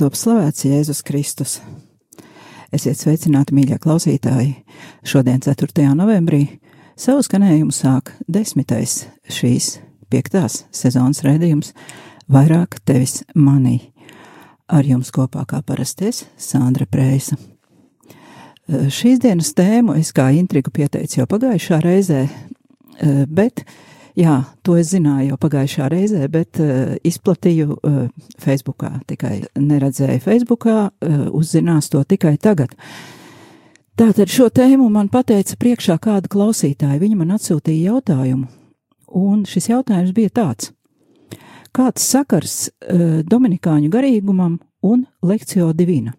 top slavēts Jēzus Kristus. Esiet sveicināti, mīļie klausītāji! Šodien, 4. novembrī, savu skanējumu sāk desmitais šīs piektās sezonas raidījums Vairāk tevis manī. Ar jums kopā kā parasties Sandra Preisa. Eh, Šīs dienas tēmu es kā intrigu pieteicu jau pagājušā reizē, eh, bet Jā, to es zināju jau pagājušā reizē, bet uh, izplatīju uh, Facebookā. Tikai neredzēju Facebookā, uh, uzzinās to tikai tagad. Tātad šo tēmu man pateica priekšā kāda klausītāja. Viņa man atsūtīja jautājumu, un šis jautājums bija tāds: Kāds sakars uh, Dominikāņu garīgumam un lekcio divina?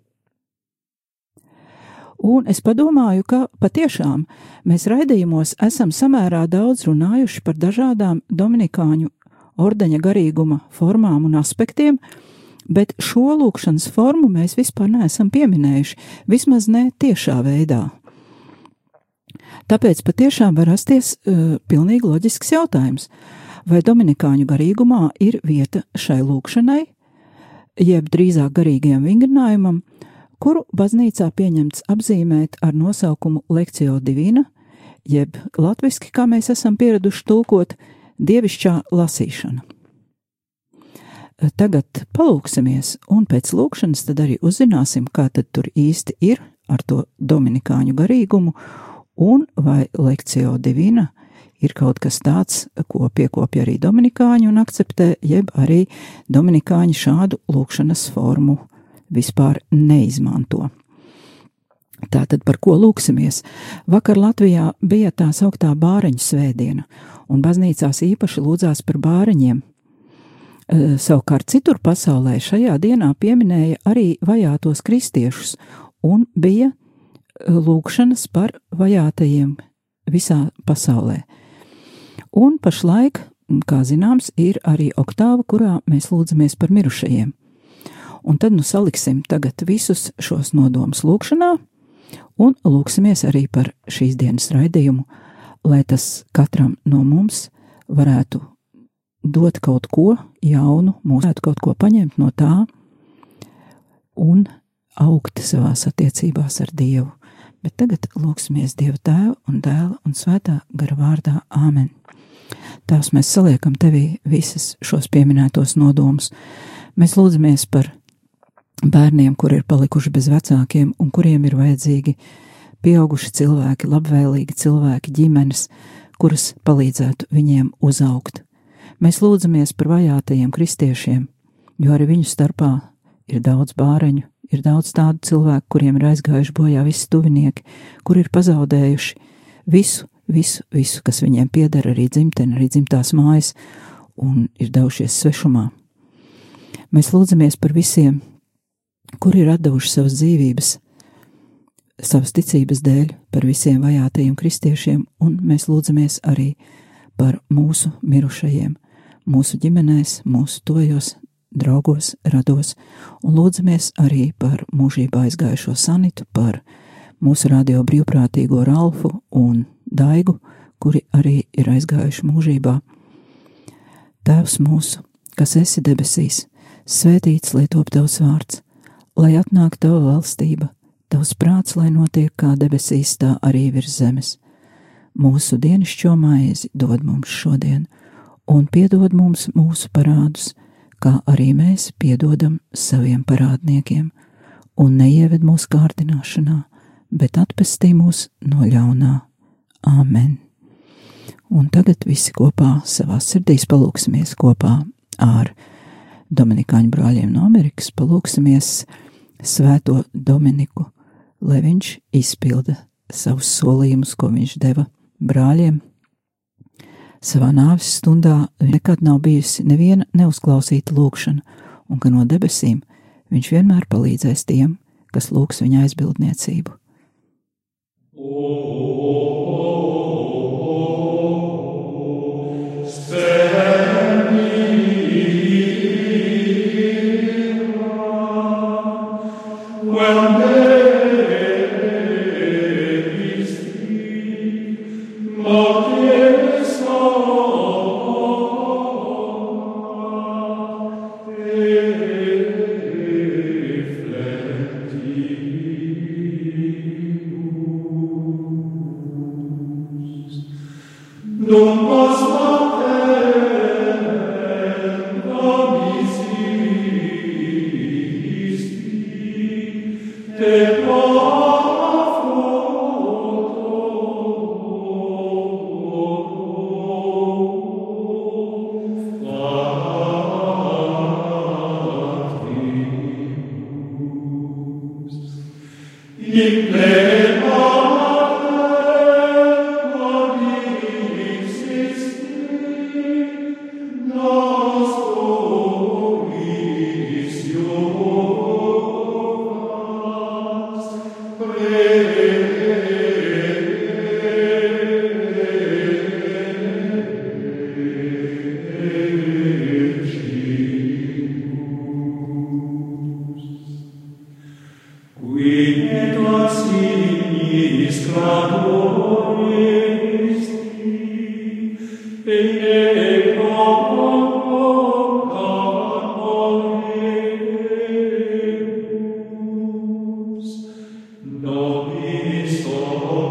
Un es padomāju, ka patiešām mēs raidījumos esam samērā daudz runājuši par dažādām Dominikāņu ordeņa garīguma formām un aspektiem, bet šo lūkšanas formu mēs vispār neesam pieminējuši, vismaz ne tiešā veidā. Tāpēc patiešām var rasties uh, pilnīgi loģisks jautājums, vai Dominikāņu garīgumā ir vieta šai lūkšanai, jeb drīzāk garīgajam vingrinājumam, kuru baznīcā pieņemts apzīmēt ar nosaukumu Lekcio Divina, jeb latviski, kā mēs esam pieraduši tulkot, dievišķā lasīšana. Tagad palūksimies, un pēc lūkšanas tad arī uzzināsim, kā tad tur īsti ir ar to dominikāņu garīgumu, un vai Lekcio Divina ir kaut kas tāds, ko piekopja arī dominikāņi un akceptē, jeb arī dominikāņi šādu lūkšanas formu vispār neizmanto. Tātad par ko lūksimies? Vakar Latvijā bija tā sauktā bāreņu svētdiena, un baznīcās īpaši lūdzās par bāreņiem. E, savukārt citur pasaulē šajā dienā pieminēja arī vajātos kristiešus, un bija lūkšanas par vajātajiem visā pasaulē. Un pašlaik, kā zināms, ir arī oktāva, kurā mēs lūdzamies par mirušajiem. Un tad nu saliksim tagad visus šos nodomus lūkšanā, un lūksimies arī par šīs dienas raidījumu, lai tas katram no mums varētu dot kaut ko jaunu, mūs varētu kaut ko paņemt no tā un augt savās attiecībās ar Dievu. Bet tagad lūksimies Dieva tēva un dēla un svētā gara vārdā Āmen. Tās mēs saliekam tevī visas šos pieminētos nodomus. Mēs lūdzamies par bērniem, kur ir palikuši bez vecākiem un kuriem ir vajadzīgi pieauguši cilvēki, labvēlīgi cilvēki, ģimenes, kuras palīdzētu viņiem uzaugt. Mēs lūdzamies par vajātajiem kristiešiem, jo arī viņu starpā ir daudz bāreņu, ir daudz tādu cilvēku, kuriem ir aizgājuši bojā visi tuvinieki, kur ir pazaudējuši visu, visu, visu, kas viņiem pieder, arī dzimteni, arī dzimtās mājas, un ir devušies svešumā. Mēs lūdzamies par visiem, kuri ir atdevuši savas dzīvības, savas ticības dēļ par visiem vajātajiem kristiešiem, un mēs lūdzamies arī par mūsu mirušajiem, mūsu ģimenēs, mūsu tojos, draugos, rados, un lūdzamies arī par mūžībā aizgājušo sanitu, par mūsu radio brīvprātīgo Ralfu un Daigu, kuri arī ir aizgājuši mūžībā. Tēvs mūsu, kas esi debesīs, svētīts lai top tavs vārds lai atnāk tava valstība, tavs prāts, lai notiek kā debesīs, tā arī virs zemes. Mūsu dienascho maizi dod mums šodien, un piedod mums mūsu parādus, kā arī mēs piedodam saviem parādniekiem, un neieved mūsu kārdināšanā, bet atpestī mūs no ļaunā. Āmen! Un tagad visi kopā savā sirdīs palūksimies kopā ar Dominikāņu brāļiem no Amerikas, palūksimies Svēto Dominiku, lai viņš izpilda savus solījumus, ko viņš deva brāļiem. Savā nāves stundā nekad nav bijusi neviena neuzklausīta lūkšana, un ka no debesīm viņš vienmēr palīdzēs tiem, kas lūgs viņa aizbildniecību. Tā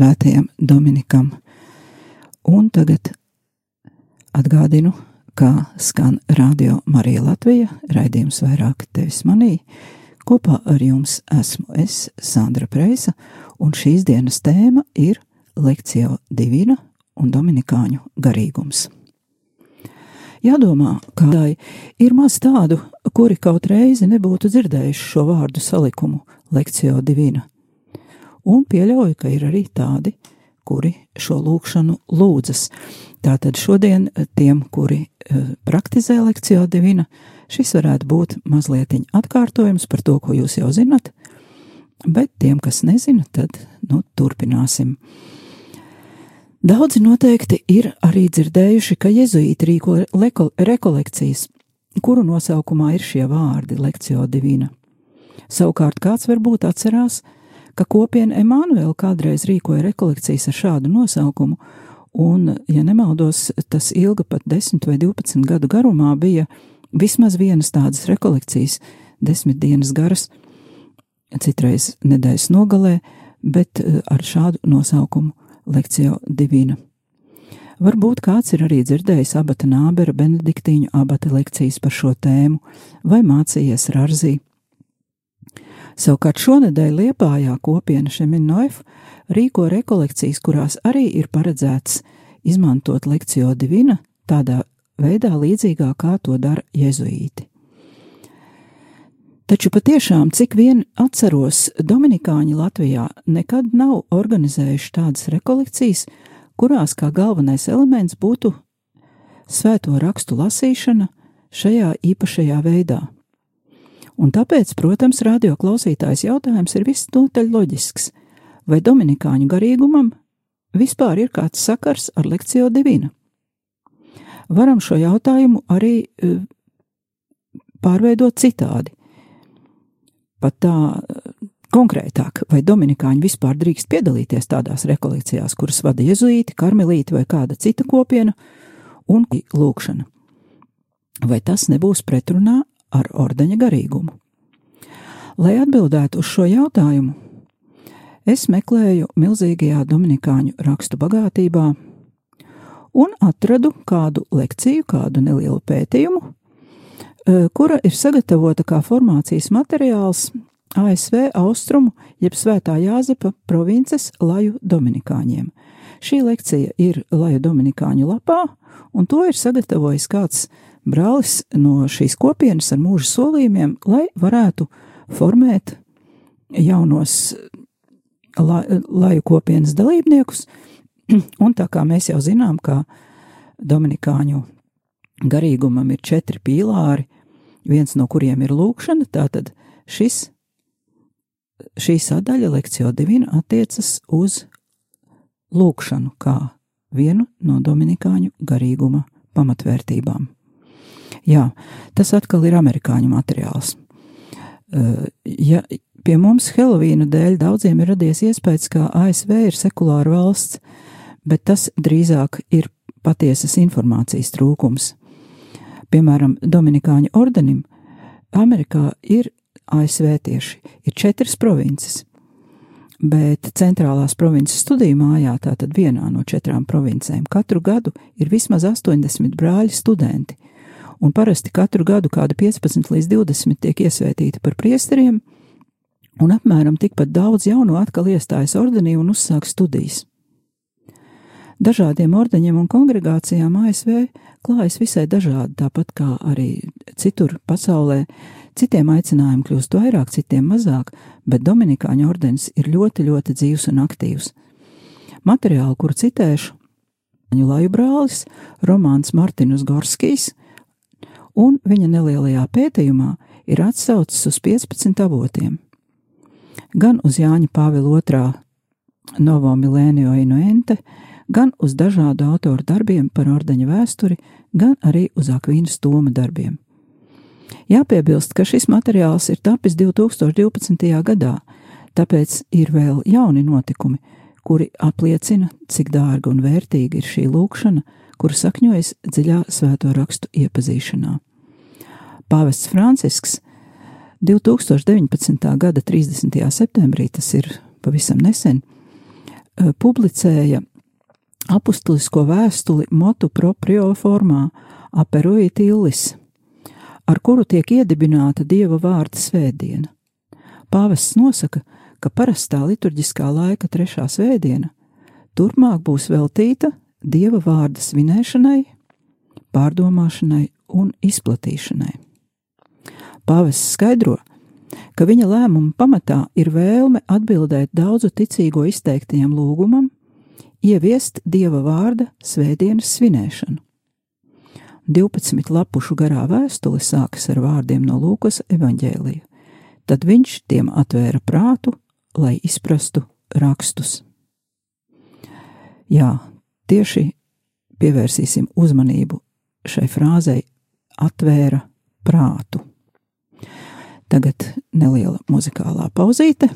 svētajam Dominikam. Un tagad atgādinu, kā skan Radio Marija Latvija, raidījums vairāk tevis manī. Kopā ar jums esmu es, Sandra Preisa, un šīs dienas tēma ir lekcija divina un dominikāņu garīgums. Jādomā, kādai ir maz tādu, kuri kaut reizi nebūtu dzirdējuši šo vārdu salikumu lekcija divina un pieļauju, ka ir arī tādi, kuri šo lūgšanu lūdzas. Tātad šodien tiem, kuri uh, praktizē lekcijā divina, šis varētu būt mazliet atkārtojums par to, ko jūs jau zinat, bet tiem, kas nezina, tad nu, turpināsim. Daudzi noteikti ir arī dzirdējuši, ka jezuīti rīko rekolekcijas, kuru nosaukumā ir šie vārdi - lekcija divina. Savukārt kāds varbūt atcerās, ka ka kopiena Emanuela kādreiz rīkoja rekolekcijas ar šādu nosaukumu, un, ja nemaldos, tas ilga pat 10 vai 12 gadu garumā bija vismaz vienas tādas rekolekcijas, desmit dienas garas, citreiz nedēļas nogalē, bet eh, ar šādu nosaukumu lekcija divina. Varbūt kāds ir arī dzirdējis abata nābera benediktīņu abata lekcijas par šo tēmu vai mācījies Rarzī. Savukārt šonadēļ Liepājā kopiena Šeminoif rīko rekolekcijas, kurās arī ir paredzēts izmantot lekciju divina tādā veidā līdzīgā kā to dara jezuīti. Taču patiešām, cik vien atceros, Dominikāņi Latvijā nekad nav organizējuši tādas rekolekcijas, kurās kā galvenais elements būtu svēto rakstu lasīšana šajā īpašajā veidā. Un tāpēc, protams, radio klausītājs jautājums ir visnotaļ loģisks. Vai Dominikāņu garīgumam vispār ir kāds sakars ar lekciju divina? Varam šo jautājumu arī uh, pārveidot citādi. Pat tā Konkrētāk, vai dominikāņi vispār drīkst piedalīties tādās rekolekcijās, kuras vada jezuīti, karmelīti vai kāda cita kopiena, un lūkšana? Vai tas nebūs pretrunā ar ordeņa garīgumu? Lai atbildētu uz šo jautājumu, es meklēju milzīgajā dominikāņu rakstu bagātībā un atradu kādu lekciju, kādu nelielu pētījumu, eh, kura ir sagatavota kā formācijas materiāls ASV austrumu, jeb Svētā Jāzepa provinces Laju Dominikāņiem. Šī lekcija ir Laju Dominikāņu lapā, un to ir sagatavojis kāds brālis no šīs kopienas ar mūža solījumiem, lai varētu formēt jaunos la, laju kopienas dalībniekus, un tā kā mēs jau zinām, ka Dominikāņu garīgumam ir četri pīlāri, viens no kuriem ir lūkšana, tātad šis šī sadaļa lekcija divina attiecas uz lūkšanu kā vienu no dominikāņu garīguma pamatvērtībām. Jā, tas atkal ir amerikāņu materiāls. Uh, ja pie mums Helovīna dēļ daudziem ir radies iespējas, ka ASV ir sekulāra valsts, bet tas drīzāk ir patiesas informācijas trūkums. Piemēram, Dominikāņu ordenim Amerikā ir ASV tieši ir četras provinces. Bet centrālās provinces studiju mājā, tātad vienā no četrām provincēm, katru gadu ir vismaz 80 brāļi studenti, un parasti katru gadu kāda 15 līdz 20 tiek iesvētīti par priesteriem, un apmēram tikpat daudz jaunu atkal iestājas ordenī un uzsāk studijas. Dažādiem ordeņiem un kongregācijām ASV klājas visai dažādi, tāpat kā arī citur pasaulē. Citiem aicinājumi kļūst vairāk, citiem mazāk, bet Dominikāņu ordenis ir ļoti, ļoti dzīves un aktīvs. Materiālu, kuru citēšu, laju brālis, Romāns Martinus Gorskijs, un viņa nelielajā pētījumā ir atsaucis uz 15 avotiem. Gan uz Jāņa Pāvila II Novo Milēnio Inuente, gan uz dažādu autoru darbiem par ordeņa vēsturi, gan arī uz Akvīnas Toma darbiem. Jāpiebilst, ka šis materiāls ir tapis 2012. gadā, tāpēc ir vēl jauni notikumi, kuri apliecina, cik dārga un vērtīga ir šī lūkšana, kura sakņojas dziļā svēto rakstu iepazīšanā. Pāvests Francisks 2019. gada 30. septembrī, tas ir pavisam nesen, publicēja apustulisko vēstuli motu proprio formā aperuit illis, ar kuru tiek iedibināta Dieva vārda svētdiena. Pāvests nosaka, ka parastā liturģiskā laika trešā svētdiena turpmāk būs veltīta Dieva vārda svinēšanai, pārdomāšanai un izplatīšanai. Pāvests skaidro, ka viņa lēmuma pamatā ir vēlme atbildēt daudzu ticīgo izteiktajam lūgumam, ieviest dieva vārda svētdienas svinēšanu. 12 lapušu garā vēstule sākas ar vārdiem no Lūkas evaņģēlija. Tad viņš tiem atvēra prātu, lai izprastu rakstus. Jā, tieši pievērsīsim uzmanību šai frāzei atvēra prātu. Tagad neliela muzikālā pauzīte,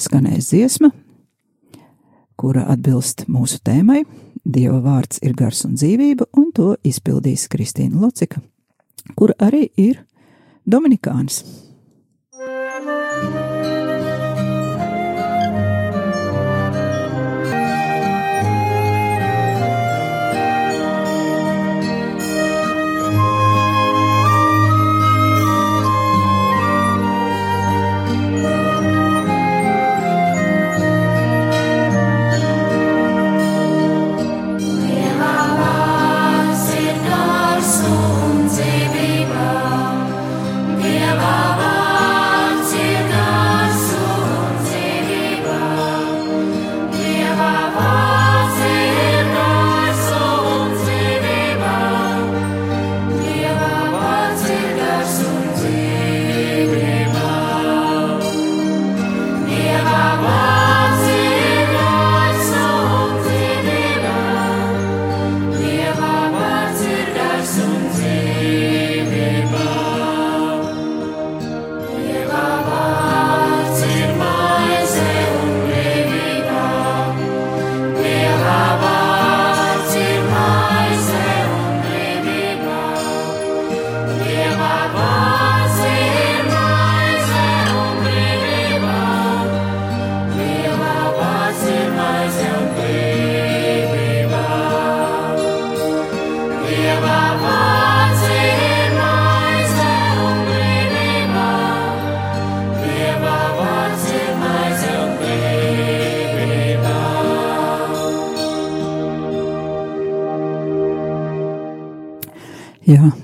skanēs dziesma, kura atbilst mūsu tēmai. Dieva vārds ir gars un dzīvība, un to izpildīs Kristīna Locika, kur arī ir Dominikāns.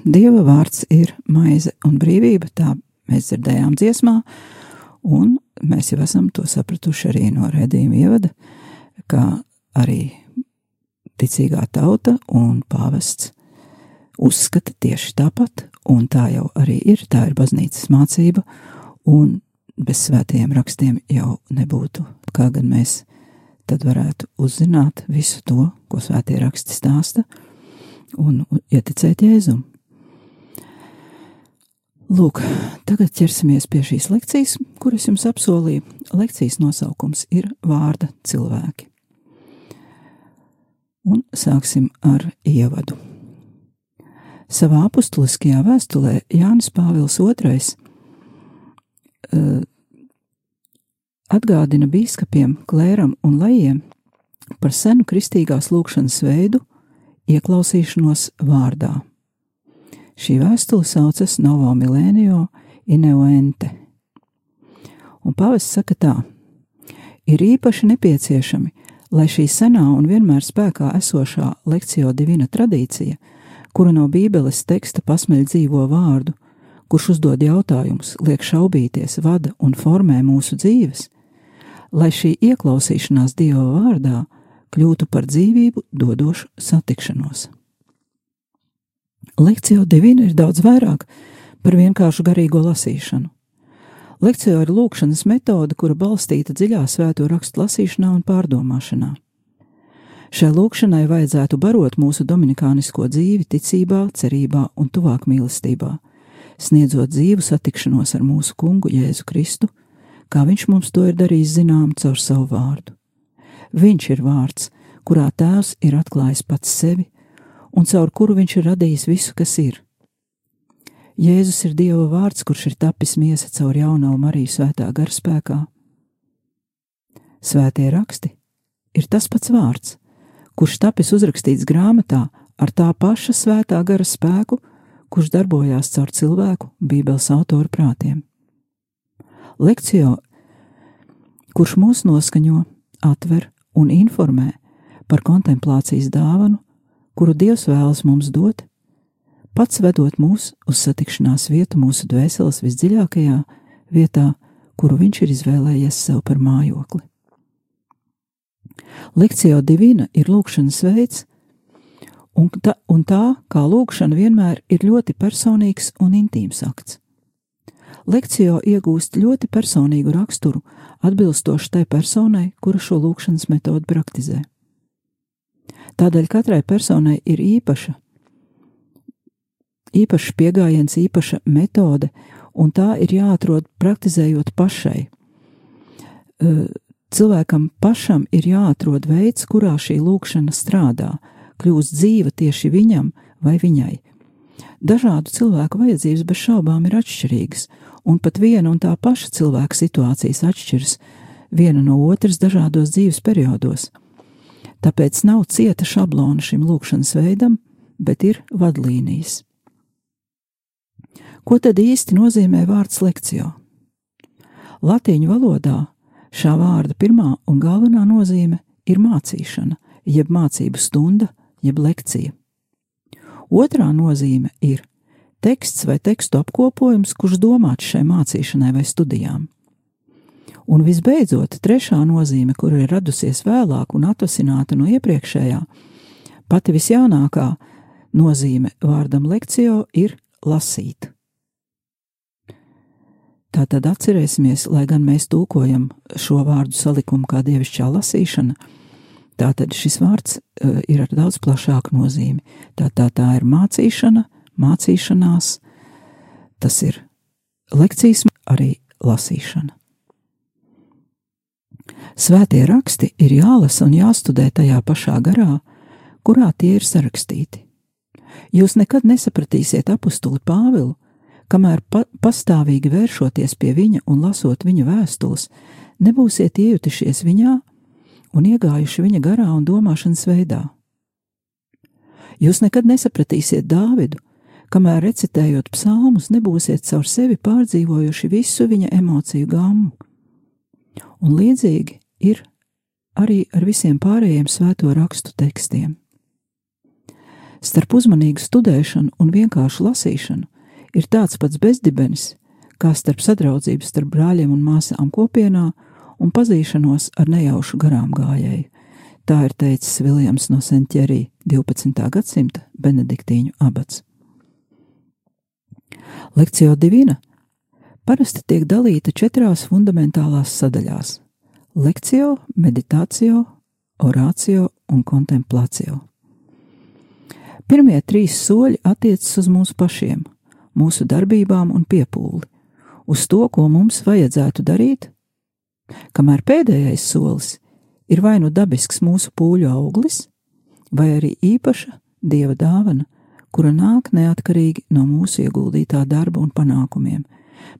Dieva vārds ir maize un brīvība, tā mēs dzirdējām dziesmā, un mēs jau esam to sapratuši arī no redzījuma ievada, kā arī ticīgā tauta un pāvests uzskata tieši tāpat, un tā jau arī ir, tā ir baznīcas mācība, un bez svētajiem rakstiem jau nebūtu, kā gan mēs tad varētu uzzināt visu to, ko svētie raksti stāsta, un ieticēt Jēzum. Lūk, tagad ķersimies pie šīs lekcijas, kuras jums apsolīju. Lekcijas nosaukums ir Vārda cilvēki. Un sāksim ar ievadu. Savā apustuliskajā vēstulē Jānis Pāvils II uh, atgādina biskupiem, klēram un lejiem par senu kristīgās lūkšanas veidu, ieklausīšanos vārdā. Šī vēstule saucas Novo Milēnio Ineoente. Un pāvests saka tā: ir īpaši nepieciešami, lai šī senā un vienmēr spēkā esošā lekcio divina tradīcija, kura no Bībeles teksta pasmeļ dzīvo vārdu, kurš uzdod jautājumus, liek šaubīties, vada un formē mūsu dzīves, lai šī ieklausīšanās Dieva vārdā kļūtu par dzīvību dodošu satikšanos. Lekcija divina ir daudz vairāk par vienkāršu garīgo lasīšanu. Lekcija ir lūkšanas metode, kura balstīta dziļā svēto rakstu lasīšanā un pārdomāšanā. Šai lūkšanai vajadzētu barot mūsu dominikānisko dzīvi ticībā, cerībā un tuvāk mīlestībā, sniedzot dzīvu satikšanos ar mūsu kungu Jēzu Kristu, kā viņš mums to ir darījis zinām caur savu vārdu. Viņš ir vārds, kurā tēvs ir atklājis pats sevi un caur kuru viņš ir radījis visu, kas ir. Jēzus ir Dieva vārds, kurš ir tapis miesa caur jauno Mariju svētā gara spēkā. Svētie raksti ir tas pats vārds, kurš tapis uzrakstīts grāmatā ar tā paša svētā gara spēku, kurš darbojās caur cilvēku Bībeles autoru prātiem. Lekcijo, kurš mūs noskaņo, atver un informē par kontemplācijas dāvanu, kuru Dievs vēlas mums dot, pats vedot mūs uz satikšanās vietu mūsu dvēseles visdziļākajā vietā, kuru Viņš ir izvēlējies sev par mājokli. Lekcija divina ir lūkšanas veids, un tā, un tā kā lūkšana vienmēr ir ļoti personīgs un intīms akts. Lekcija iegūst ļoti personīgu raksturu, atbilstoši tai personai, kura šo lūkšanas metodu praktizē. Tādēļ katrai personai ir īpaša, īpašs pieejams, īpaša metode, un tā ir jāatrod praktizējot pašai. Cilvēkam pašam ir jāatrod veids, kurā šī lūkšana strādā, kļūst dzīva tieši viņam vai viņai. Dažādu cilvēku vajadzības bez šaubām ir atšķirīgas, un pat viena un tā paša cilvēka situācijas atšķiras viena no otras dažādos dzīves periodos. Tāpēc nav cieta šablona šim lūkšanas veidam, bet ir vadlīnijas. Ko tad īsti nozīmē vārds lekcija? Latīņu valodā šā vārda pirmā un galvenā nozīme ir mācīšana, jeb mācību stunda, jeb lekcija. Otrā nozīme ir teksts vai tekstu apkopojums, kurš domāts šai mācīšanai vai studijām. Un visbeidzot, trešā nozīme, kur ir radusies vēlāk un atvasināta no iepriekšējā, pati visjaunākā nozīme vārdam lekcijo ir lasīt. Tātad atcerēsimies, lai gan mēs tulkojam šo vārdu salikumu kā dievišķā lasīšana, tātad šis vārds uh, ir ar daudz plašāku nozīmi. Tā, tā, tā ir mācīšana, mācīšanās, tas ir lekcijas, arī lasīšana. Svētie raksti ir jālasa un jāstudē tajā pašā garā, kurā tie ir sarakstīti. Jūs nekad nesapratīsiet apakstuli Pāvilu, kamēr pa pastāvīgi vēršoties pie viņa un lasot viņa vēstules, nebūsiet iejutušies viņā un iegājuši viņa garā un domāšanas veidā. Jūs nekad nesapratīsiet Dāvidu, kamēr recitējot psalmus, nebūsiet caur sevi pārdzīvojuši visu viņa emociju gammu. Un līdzīgi ir arī ar visiem pārējiem svēto rakstu tekstiem. Starp uzmanīgu studēšanu un vienkāršu lasīšanu ir tāds pats bezdibenis, kā starp sadraudzību starp brāļiem un māsām kopienā un pazīšanos ar nejaušu garām gājēju. Tā ir teicis Viljams no Sentjerī 12. gadsimta benediktīņu abats. Lekcija divina parasti tiek dalīta četrās fundamentālās sadaļās - lekcija, meditācija, orācija un kontemplācija. Pirmie trīs soļi attiecas uz mums pašiem, mūsu darbībām un piepūli, uz to, ko mums vajadzētu darīt, kamēr pēdējais solis ir vai nu dabisks mūsu pūļu auglis, vai arī īpaša dieva dāvana, kura nāk neatkarīgi no mūsu ieguldītā darba un panākumiem,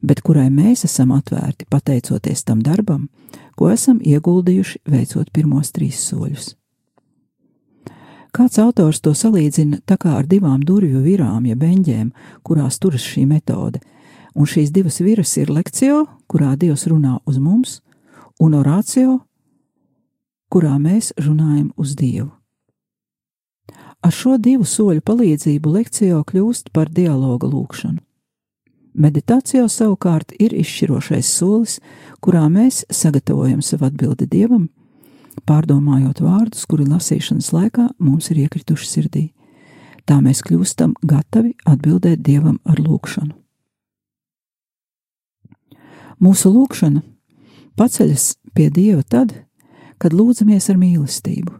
bet kurai mēs esam atvērti pateicoties tam darbam, ko esam ieguldījuši veicot pirmos trīs soļus. Kāds autors to salīdzina tā kā ar divām durvju virām, jeb beņģēm, kurās turas šī metode, un šīs divas viras ir lekcija, kurā Dievs runā uz mums, un orācija, kurā mēs runājam uz Dievu. Ar šo divu soļu palīdzību lekcija kļūst par dialoga lūkšanu. Meditācijā savukārt ir izšķirošais solis, kurā mēs sagatavojam savu atbildi dievam, pārdomājot vārdus, kuri lasīšanas laikā mums ir iekrituši sirdī. Tā mēs kļūstam gatavi atbildēt dievam ar lūgšanu. Mūsu lūgšana paceļas pie dieva tad, kad lūdzamies ar mīlestību.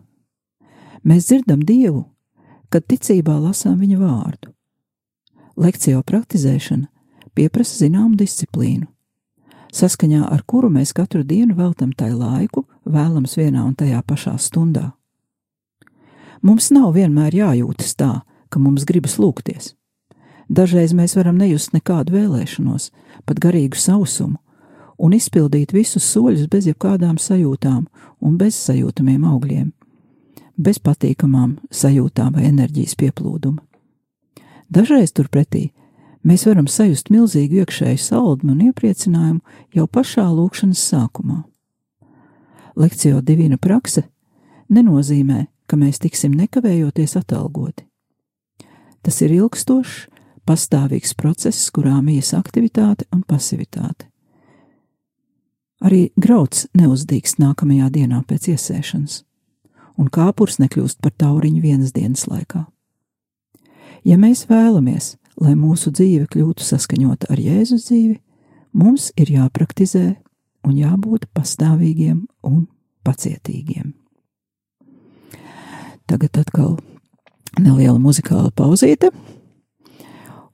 Mēs dzirdam dievu, kad ticībā lasām viņa vārdu. Lekciju praktizēšana pieprasa zināmu disciplīnu, saskaņā ar kuru mēs katru dienu veltam tai laiku, vēlams vienā un tajā pašā stundā. Mums nav vienmēr jājūtas tā, ka mums gribas lūgties. Dažreiz mēs varam nejust nekādu vēlēšanos, pat garīgu sausumu, un izpildīt visus soļus bez jebkādām sajūtām un bez sajūtamiem augļiem, bez patīkamām sajūtām vai enerģijas pieplūduma. Dažreiz turpretī mēs varam sajust milzīgu iekšēju saldmu un iepriecinājumu jau pašā lūkšanas sākumā. Lekcija divina prakse nenozīmē, ka mēs tiksim nekavējoties atalgoti. Tas ir ilgstošs, pastāvīgs process, kurā mijas aktivitāte un pasivitāte. Arī grauds neuzdīgs nākamajā dienā pēc iesēšanas, un kāpurs nekļūst par tauriņu vienas dienas laikā. Ja mēs vēlamies, lai mūsu dzīve kļūtu saskaņota ar Jēzus dzīvi, mums ir jāpraktizē un jābūt pastāvīgiem un pacietīgiem. Tagad atkal neliela muzikāla pauzīte,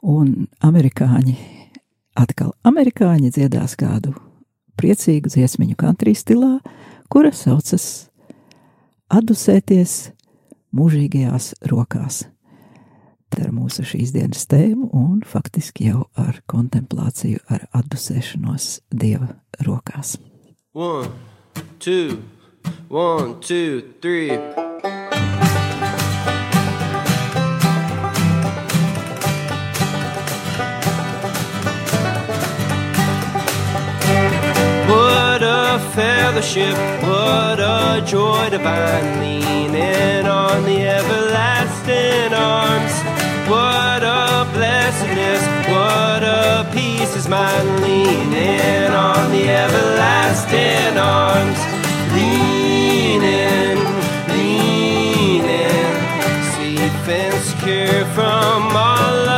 un amerikāņi, atkal amerikāņi dziedās kādu priecīgu dziesmiņu country stilā, kura saucas Atdusēties mūžīgajās rokās ar mūsu šīs dienas tēmu un faktiski jau ar kontemplāciju, ar atdusēšanos Dieva rokās. One, two, one, two, three. What a fellowship, what a joy divine, leaning on the everlasting arms. What a blessedness, what a peace is mine, leaning on the everlasting arms. Leaning, leaning, safe and secure from all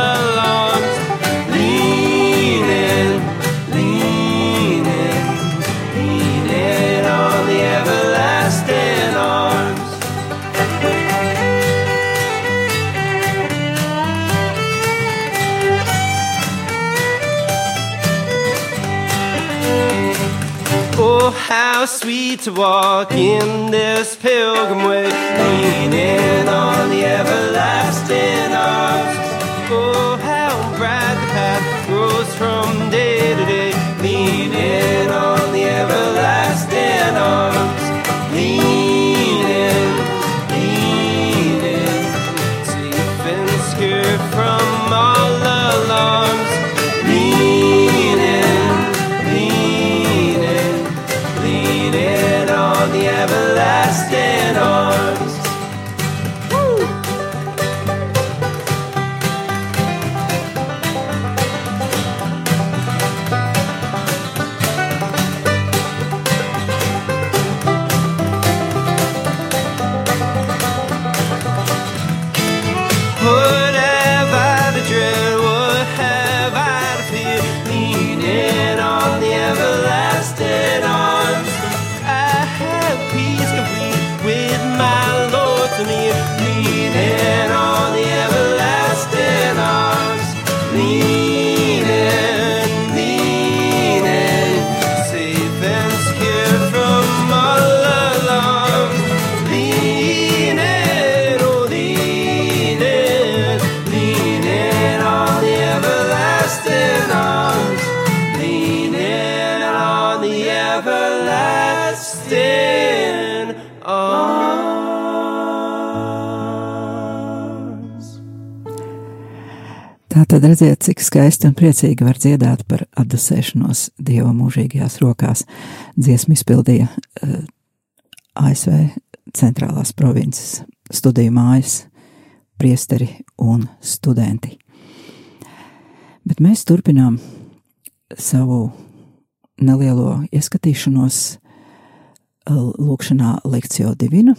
sweet to walk in this pilgrim way, leaning on the everlasting arms. Oh, how bright the path grows from tad redziet, cik skaisti un priecīgi var dziedāt par atdusēšanos Dieva mūžīgajās rokās. Dziesmu izpildīja uh, ASV centrālās provinces studiju mājas priesteri un studenti. Bet mēs turpinām savu nelielo ieskatīšanos uh, lūkšanā lekcijo divina,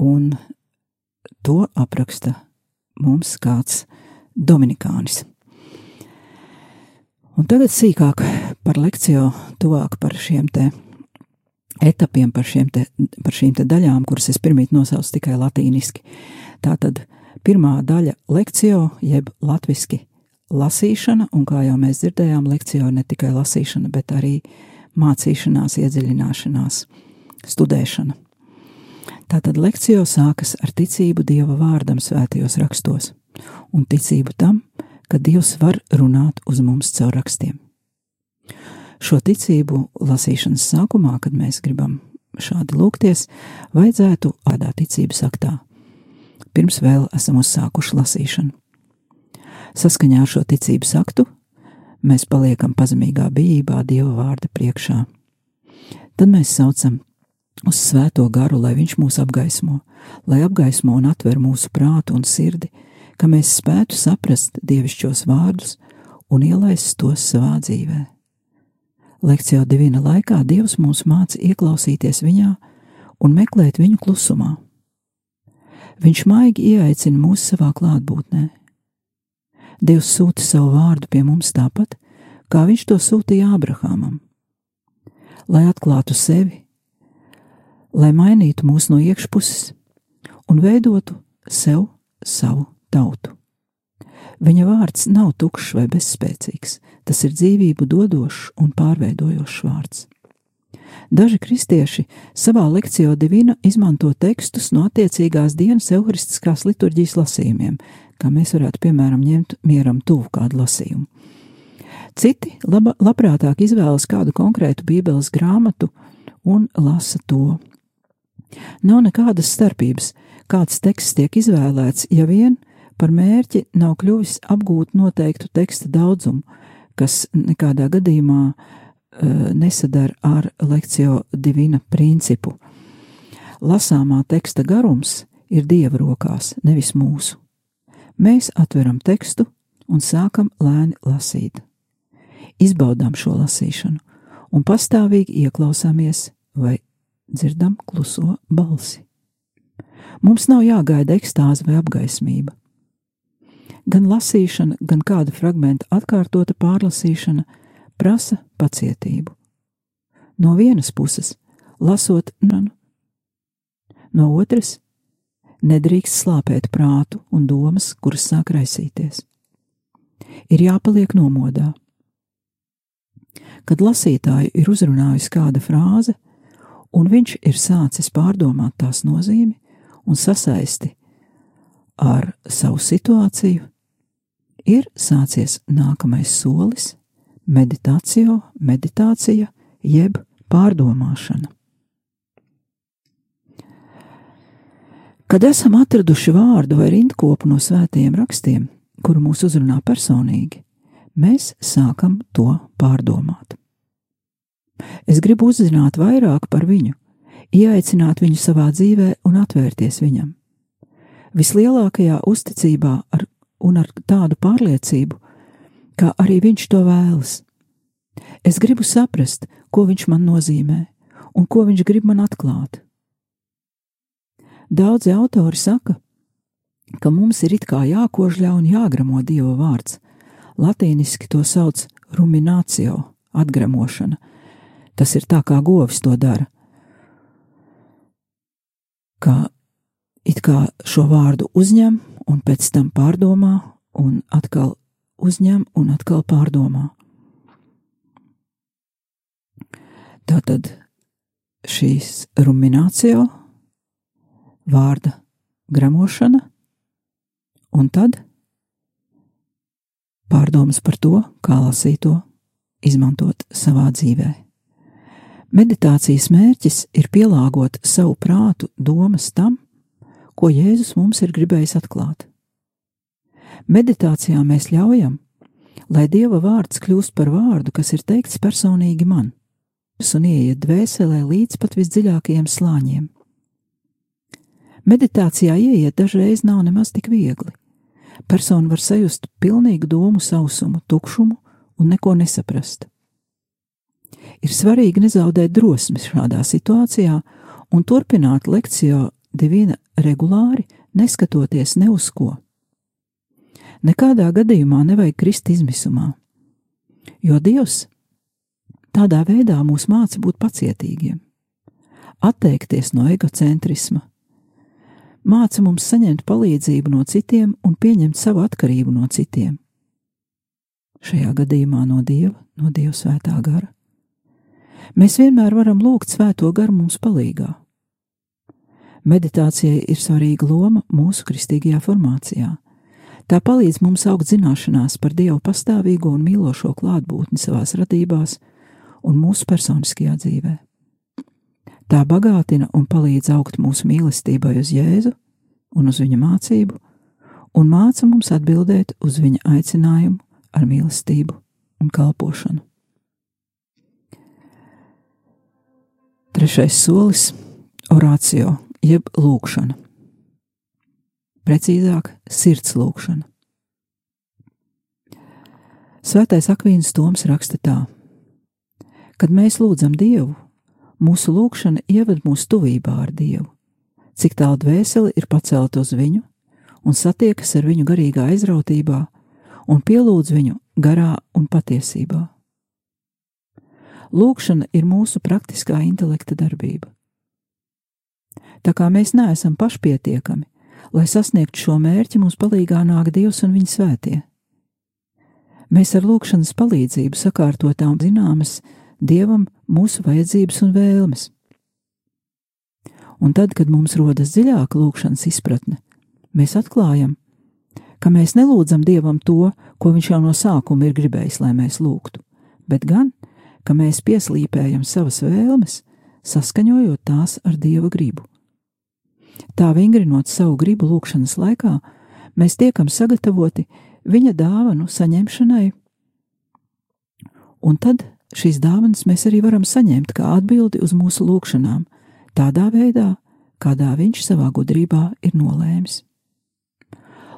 un to apraksta mums kāds Dominikānis. Un tagad sīkāk par lekciju, tuvāk par šiem te etapiem, par, te, par šīm te daļām, kuras es pirmīt nosaucu tikai latīniski. Tātad pirmā daļa lekcijo, jeb latviski lasīšana, un kā jau mēs dzirdējām, lekcijo ne tikai lasīšana, bet arī mācīšanās, iedziļināšanās, studēšana. Tātad lekcijo sākas ar ticību Dieva vārdam svētajos rakstos un ticību tam, ka Dievs var runāt uz mums caur rakstiem. Šo ticību lasīšanas sākumā, kad mēs gribam šādi lūgties, vajadzētu ādā ticības aktā. Pirms vēl esam uzsākuši lasīšanu. Saskaņā ar šo ticības aktu mēs paliekam pazemīgā bijībā Dieva vārda priekšā. Tad mēs saucam uz svēto garu, lai viņš mūs apgaismo, lai apgaismo un atver mūsu prātu un sirdi, ka mēs spētu saprast dievišķos vārdus un ielaist tos savā dzīvē. Lekcijā divina laikā Dievs mūs māca ieklausīties viņā un meklēt viņu klusumā. Viņš maigi ieaicina mūs savā klātbūtnē. Dievs sūta savu vārdu pie mums tāpat, kā viņš to sūtīja Ābrahamam, lai atklātu sevi, lai mainītu mūs no iekšpuses un veidotu sev savu tautu. Viņa vārds nav tukšs vai bezspēcīgs, tas ir dzīvību dodošs un pārveidojošs vārds. Daži kristieši savā lekcijā divina izmanto tekstus no attiecīgās dienas evaharistiskās liturģijas lasījumiem, kā mēs varētu, piemēram, ņemt mieram tuvu kādu lasījumu. Citi laba, labprātāk izvēlas kādu konkrētu bībeles grāmatu un lasa to. Nav nekādas starpības, kāds teksts tiek izvēlēts, ja vien par mērķi nav kļuvis apgūt noteiktu teksta daudzumu, kas nekādā gadījumā uh, nesadara ar lekciju divina principu. Lasāmā teksta garums ir dieva rokās, nevis mūsu. Mēs atveram tekstu un sākam lēni lasīt. Izbaudām šo lasīšanu un pastāvīgi ieklausāmies vai dzirdam kluso balsi. Mums nav jāgaida ekstāze vai apgaismība. Gan lasīšana, gan kāda fragmenta atkārtota pārlasīšana prasa pacietību. No vienas puses, lasot nanu, no otras, nedrīkst slāpēt prātu un domas, kuras sāk raisīties. Ir jāpaliek nomodā. Kad lasītāju ir uzrunājusi kāda frāze, un viņš ir sācis pārdomāt tās nozīmi un sasaisti ar savu situāciju, ir sācies nākamais solis - meditācija, meditācija jeb pārdomāšana. Kad esam atraduši vārdu vai rindkopu no svētajiem rakstiem, kuru mūs uzrunā personīgi, mēs sākam to pārdomāt. Es gribu uzzināt vairāk par viņu, ieaicināt viņu savā dzīvē un atvērties viņam. Vislielākajā uzticībā, ar un ar tādu pārliecību, kā arī viņš to vēlas. Es gribu saprast, ko viņš man nozīmē un ko viņš grib man atklāt. Daudzi autori saka, ka mums ir it kā jākožļā un jāgramo Dieva vārds. Latīniski to sauc ruminācio, atgramošana. Tas ir tā, kā govis to dara. Kā it kā šo vārdu uzņem un pēc tam pārdomā un atkal uzņem un atkal pārdomā. Tātad šīs ruminācija, vārda gramošana, un tad pārdomas par to, kā lasīto izmantot savā dzīvē. Meditācijas mērķis ir pielāgot savu prātu domas tam, ko Jēzus mums ir gribējis atklāt. Meditācijā mēs ļaujam, lai Dieva vārds kļūst par vārdu, kas ir teikts personīgi man, un ieiet dvēselē līdz pat visdziļākajiem slāņiem. Meditācijā ieiet dažreiz nav nemaz tik viegli. Persona var sajust pilnīgu domu sausumu, tukšumu un neko nesaprast. Ir svarīgi nezaudēt drosmi šādā situācijā un turpināt lekciju divina regulāri, neskatoties ne uz ko. Nekādā gadījumā nevajag krist izmisumā, jo Dievs tādā veidā mūs māca būt pacietīgiem, atteikties no egocentrisma, māca mums saņemt palīdzību no citiem un pieņemt savu atkarību no citiem. Šajā gadījumā no Dieva, no Dieva svētā gara. Mēs vienmēr varam lūgt svēto garu mums palīgā. Meditācijai ir svarīga loma mūsu kristīgajā formācijā. Tā palīdz mums augt zināšanās par Dievu pastāvīgo un mīlošo klātbūtni savās radībās un mūsu personiskajā dzīvē. Tā bagātina un palīdz augt mūsu mīlestībai uz Jēzu un uz viņa mācību, un māca mums atbildēt uz viņa aicinājumu ar mīlestību un kalpošanu. Trešais solis - orācio jeb lūkšana. Precīzāk, sirds lūkšana. Svētais Akvīns Toms raksta tā: Kad mēs lūdzam Dievu, mūsu lūkšana ieved mūsu tuvībā ar Dievu, cik tālu dvēseli ir pacelta uz viņu un satiekas ar viņu garīgā aizrautībā un pielūdz viņu garā un patiesībā. Lūkšana ir mūsu praktiskā intelekta darbība. Tā kā mēs neesam pašpietiekami, lai sasniegtu šo mērķi, mums palīdzīgā nāk Dievs un viņa svētie. Mēs ar lūkšanas palīdzību sakārtotām zināmas Dievam mūsu vajadzības un vēlmes. Un tad, kad mums rodas dziļāka lūkšanas izpratne, mēs atklājam, ka mēs nelūdzam Dievam to, ko Viņš jau no sākuma ir gribējis, lai mēs lūgtu, bet gan, ka mēs pieslīpējam savas vēlmes, saskaņojot tās ar Dieva gribu. Tā vingrinot savu gribu lūkšanas laikā, mēs tiekam sagatavoti viņa dāvanu saņemšanai, un tad šīs dāvanas mēs arī varam saņemt kā atbildi uz mūsu lūgšanām, tādā veidā, kādā viņš savā gudrībā ir nolēmis.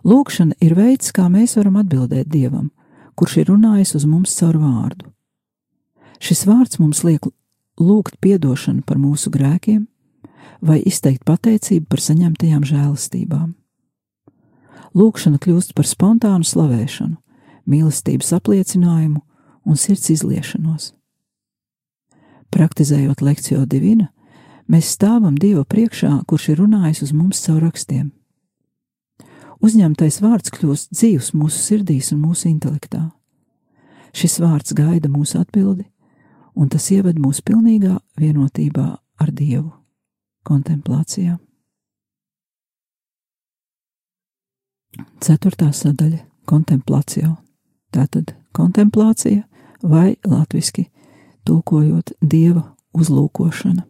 Lūkšana ir veids, kā mēs varam atbildēt Dievam, kurš ir runājis uz mums caur vārdu. Šis vārds mums liek lūgt atdošanu par mūsu grēkiem, vai izteikt pateicību par saņemtajām žēlastībām. Lūkšana kļūst par spontānu slavēšanu, mīlestības apliecinājumu un sirds izliešanos. Praktizējot lekciju divina, mēs stāvam Dieva priekšā, kurš ir runājis uz mums caur rakstiem. Uzņemtais vārds kļūst dzīves mūsu sirdīs un mūsu intelektā. Šis vārds gaida mūsu atbildi, un tas ieved mūs pilnīgā vienotībā ar Dievu kontemplācijā. Ceturtā sadaļa - kontemplācija. Tātad kontemplācija vai latviski tulkojot dieva uzlūkošana.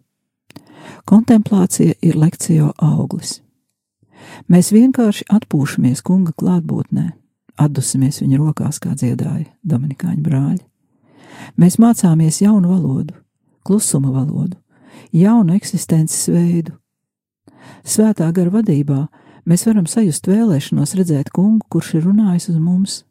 Kontemplācija ir lekcijo auglis. Mēs vienkārši atpūšamies kunga klātbūtnē, atdusamies viņa rokās, kā dziedāja Dominikāņu brāļi. Mēs mācāmies jaunu valodu, klusuma valodu, jaunu eksistences veidu. Svētā gara vadībā mēs varam sajust vēlēšanos redzēt kungu, kurš ir runājis uz mums.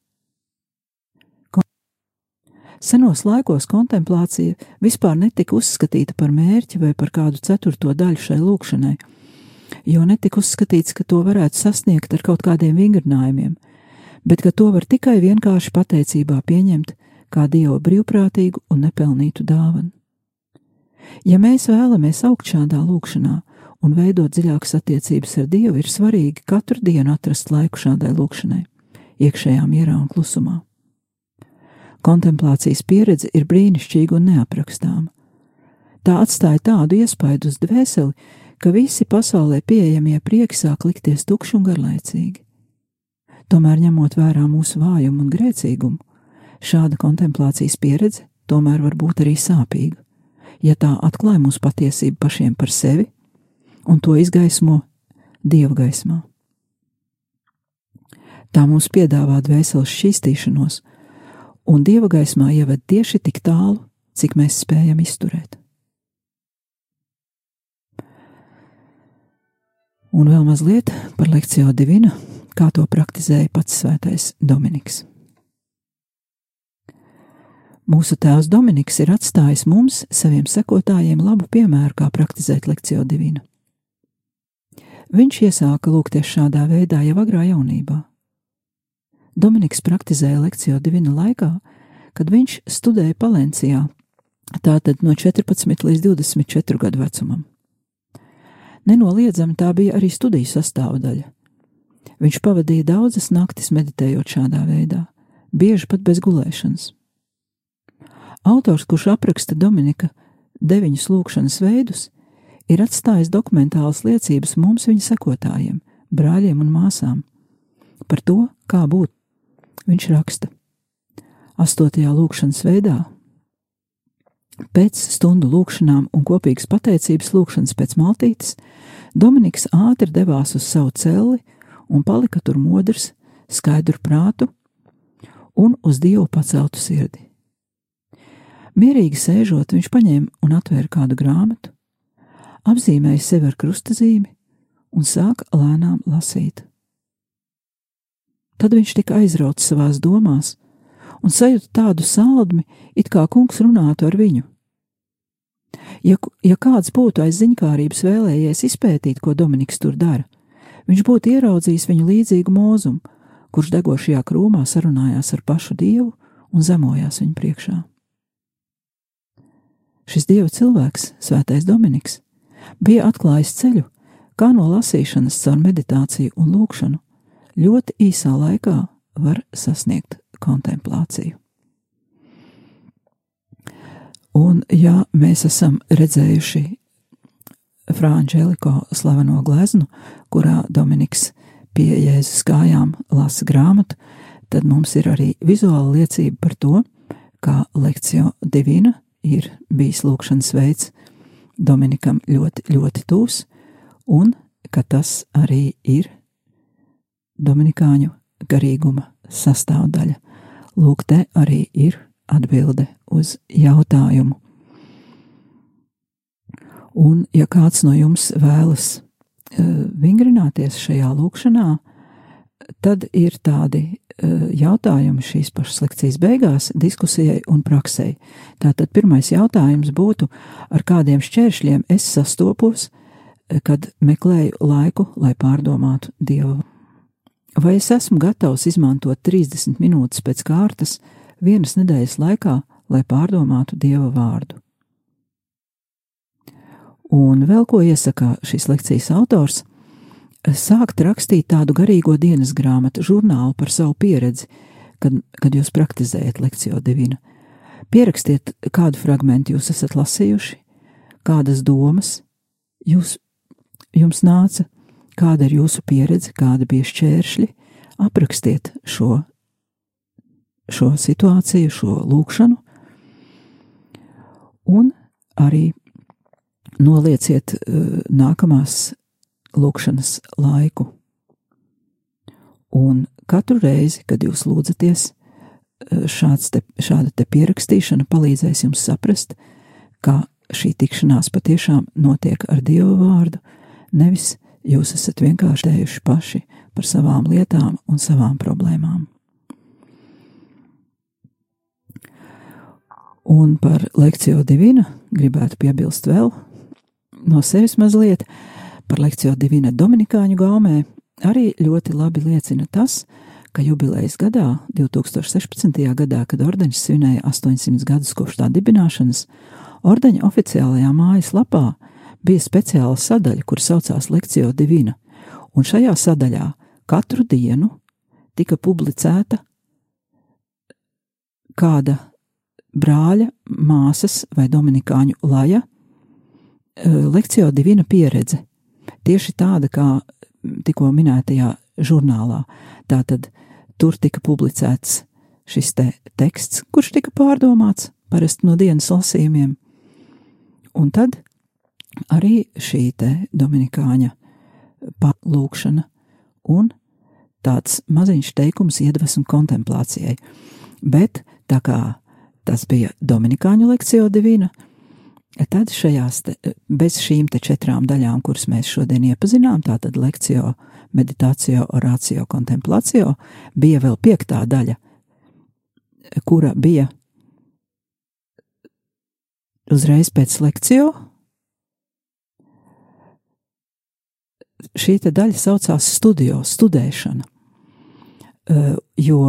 Senos laikos kontemplācija vispār netika uzskatīta par mērķi vai par kādu ceturto daļu šai lūkšanai, jo netika uzskatīts, ka to varētu sasniegt ar kaut kādiem vingrinājumiem, bet ka to var tikai vienkārši pateicībā pieņemt kā Dieva brīvprātīgu un nepelnītu dāvanu. Ja mēs vēlamies augt šādā lūkšanā un veidot dziļākas attiecības ar Dievu, ir svarīgi katru dienu atrast laiku šādai lūkšanai, iekšējā mierā un klusumā. Kontemplācijas pieredze ir brīnišķīga un neaprakstāma. Tā atstāja tādu iespaidu uz dvēseli, ka visi pasaulē pieejamie prieki sāk likties tukši un garlaicīgi. Tomēr, ņemot vērā mūsu vājumu un grēcīgumu, šāda kontemplācijas pieredze tomēr var būt arī sāpīga, ja tā atklāja mūsu patiesību pašiem par sevi un to izgaismo dieva gaismā. Tā mums piedāvā dvēseles šķīstīšanos, un dieva gaismā ieved tieši tik tālu, cik mēs spējam izturēt. Un vēl mazliet par lekciju divinu, kā to praktizēja pats svētais Dominiks. Mūsu tēvs Dominiks ir atstājis mums, saviem sekotājiem, labu piemēru, kā praktizēt lekciju divinu. Viņš iesāka lūgties šādā veidā jau agrā jaunībā. Dominiks praktizēja lekciju divina laikā, kad viņš studēja Palencijā, tātad no 14 līdz 24 gadu vecumam. Nenoliedzami tā bija arī studiju sastāvdaļa. Viņš pavadīja daudzas naktis meditējot šādā veidā, bieži pat bez gulēšanas. Autors, kurš apraksta Dominika deviņus lūkšanas veidus, ir atstājis dokumentālas liecības mums viņa sekotājiem, brāļiem un māsām par to, kā būt. Viņš raksta: Astotajā lūkšanas veidā Pēc stundu lūkšanām un kopīgas pateicības lūkšanas pēc maltītes Dominiks ātri devās uz savu celi un palika tur modrs, skaidru prātu un uz Dievu paceltu sirdi. Mierīgi sēžot, viņš paņēma un atvēra kādu grāmatu, apzīmēja sevi ar krustazīmi un sāka lēnām lasīt. Tad viņš tika aizrauts savās domās un sajūta tādu saldmi, it kā kungs runātu ar viņu. Ja, ja kāds būtu aiz ziņkārības vēlējies izpētīt, ko Dominiks tur dara, viņš būtu ieraudzījis viņu līdzīgu mūzumu, kurš degošajā krūmā sarunājās ar pašu dievu un zemojās viņu priekšā. Šis dieva cilvēks, Svētais Dominiks, bija atklājis ceļu, kā no lasīšanas caur meditāciju un lūkšanu ļoti īsā laikā var sasniegt kontemplāciju. Un, ja mēs esam redzējuši Frančēliko slaveno gleznu, kurā Dominiks pie Jēzus kājām lasa grāmatu, tad mums ir arī vizuāla liecība par to, kā lekcija divina ir bijis lūkšanas veids Dominikam ļoti, ļoti tūs, un ka tas arī ir Dominikāņu garīguma sastāvdaļa. Lūk, te arī ir atbilde uz jautājumu. Un, ja kāds no jums vēlas uh, vingrināties šajā lūkšanā, tad ir tādi jautājumi šīs pašas lekcijas beigās diskusijai un praksei. Tātad pirmais jautājums būtu, ar kādiem šķēršļiem es sastopos, kad meklēju laiku, lai pārdomātu Dievu. Vai es esmu gatavs izmantot 30 minūtes pēc kārtas vienas nedēļas laikā, lai pārdomātu Dieva vārdu. Un vēl ko iesaka šīs lekcijas autors - sākt rakstīt tādu garīgo dienas grāmatu, žurnālu par savu pieredzi, kad, kad jūs praktizējat lekciju divinu. Pierakstiet, kādu fragment jūs esat lasījuši, kādas domas jūs, jums nāca, kāda ir jūsu pieredze, kāda bija šķēršļi, aprakstiet šo, šo situāciju, šo lūkšanu, un arī nolieciet uh, nākamās lūkšanas laiku. Un katru reizi, kad jūs lūdzaties, uh, te, šāda te pierakstīšana palīdzēs jums saprast, ka šī tikšanās patiešām notiek ar Dieva vārdu, nevis jūs esat vienkārši tējuši paši par savām lietām un savām problēmām. Un par lekciju divina gribētu piebilst vēl no sevis mazliet. Par lekciju divina Dominikāņu gaumē arī ļoti labi liecina tas, ka jubilejas gadā, 2016. gadā, kad ordeņš svinēja 800 gadus kopš tā dibināšanas, ordeņa oficiālajā mājas lapā bija speciāla sadaļa, kur saucās Lekcija Divina, un šajā sadaļā katru dienu tika publicēta kāda brāļa, māsas vai dominikāņu laja lekcijo divina pieredze. Tieši tāda kā tikko minētajā žurnālā. Tātad tur tika publicēts šis te teksts, kurš tika pārdomāts parasti no dienas lasījumiem. Un tad arī šī te dominikāņa palūkšana un tāds maziņš teikums iedvesmu kontemplācijai. Bet tā kā tas bija Dominikāņu lekcija divina, tad šajās, te, bez šīm te četrām daļām, kuras mēs šodien iepazinām, tātad lekcija, meditācija, orācija, kontemplācija, bija vēl piektā daļa, kura bija uzreiz pēc lekcija. Šī daļa saucās studio, studēšana, jo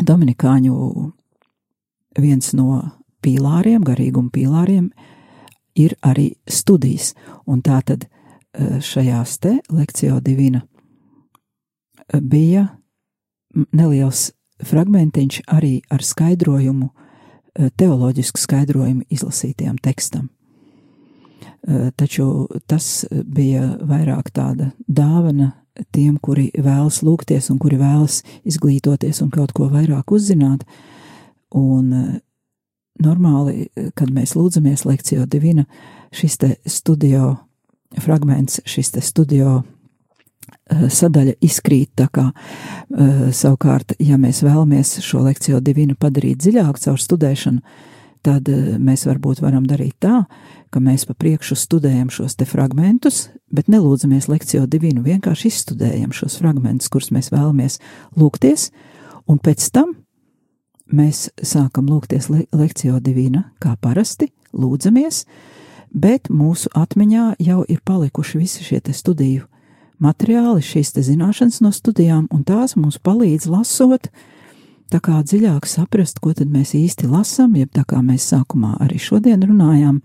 Dominikāņu viens no pīlāriem, garīguma pīlāriem, ir arī studijas. Un tā tad šajās te lekcijā divina bija neliels fragmentiņš arī ar skaidrojumu, teoloģisku skaidrojumu izlasītajam tekstam. Taču tas bija vairāk tāda dāvana tiem, kuri vēlas lūgties un kuri vēlas izglītoties un kaut ko vairāk uzzināt. Un normāli, kad mēs lūdzamies lekcijā divina, šis te studio fragments, šis te studio sadaļa izkrīt. Kā savukārt, ja mēs vēlamies šo lekciju divinu padarīt dziļāk caur studēšanu, tad mēs varbūt varam darīt tā, ka mēs pa priekšu studējam šos te fragmentus, bet nelūdzamies lekciju divinu, vienkārši izstudējam šos fragmentus, kurus mēs vēlamies lūgties, un pēc tam mēs sākam lūgties le lekciju divina, kā parasti, lūdzamies, bet mūsu atmiņā jau ir palikuši visi šie te studiju materiāli, šīs te zināšanas no studijām, un tās mums palīdz lasot, tā kā dziļāk saprast, ko tad mēs īsti lasam, jeb tā kā mēs sākumā arī šodien runājām,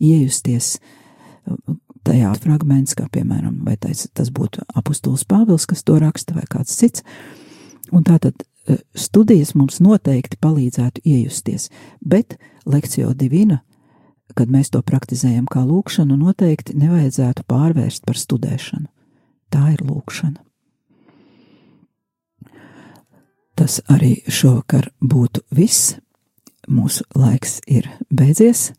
iejusties uh, tajā fragments, kā piemēram, vai tas, tas būtu apustulis Pāvils, kas to raksta, vai kāds cits, un tātad uh, studijas mums noteikti palīdzētu iejusties, bet lekcijo divina, kad mēs to praktizējam kā lūkšanu, noteikti nevajadzētu pārvērst par studēšanu. Tā ir lūkšana. Tas arī šovakar būtu viss. Mūsu laiks ir beidzies.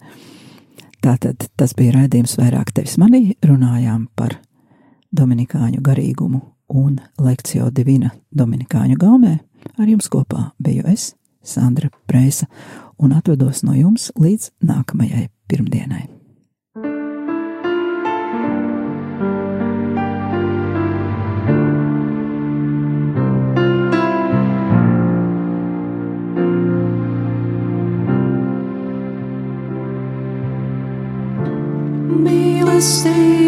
Tātad tas bija raidījums vairāk tevis manī. Runājām par Dominikāņu garīgumu un lekciju divina Dominikāņu gaumē. Ar jums kopā biju es, Sandra Preisa, un atvedos no jums līdz nākamajai pirmdienai. Mīlestība.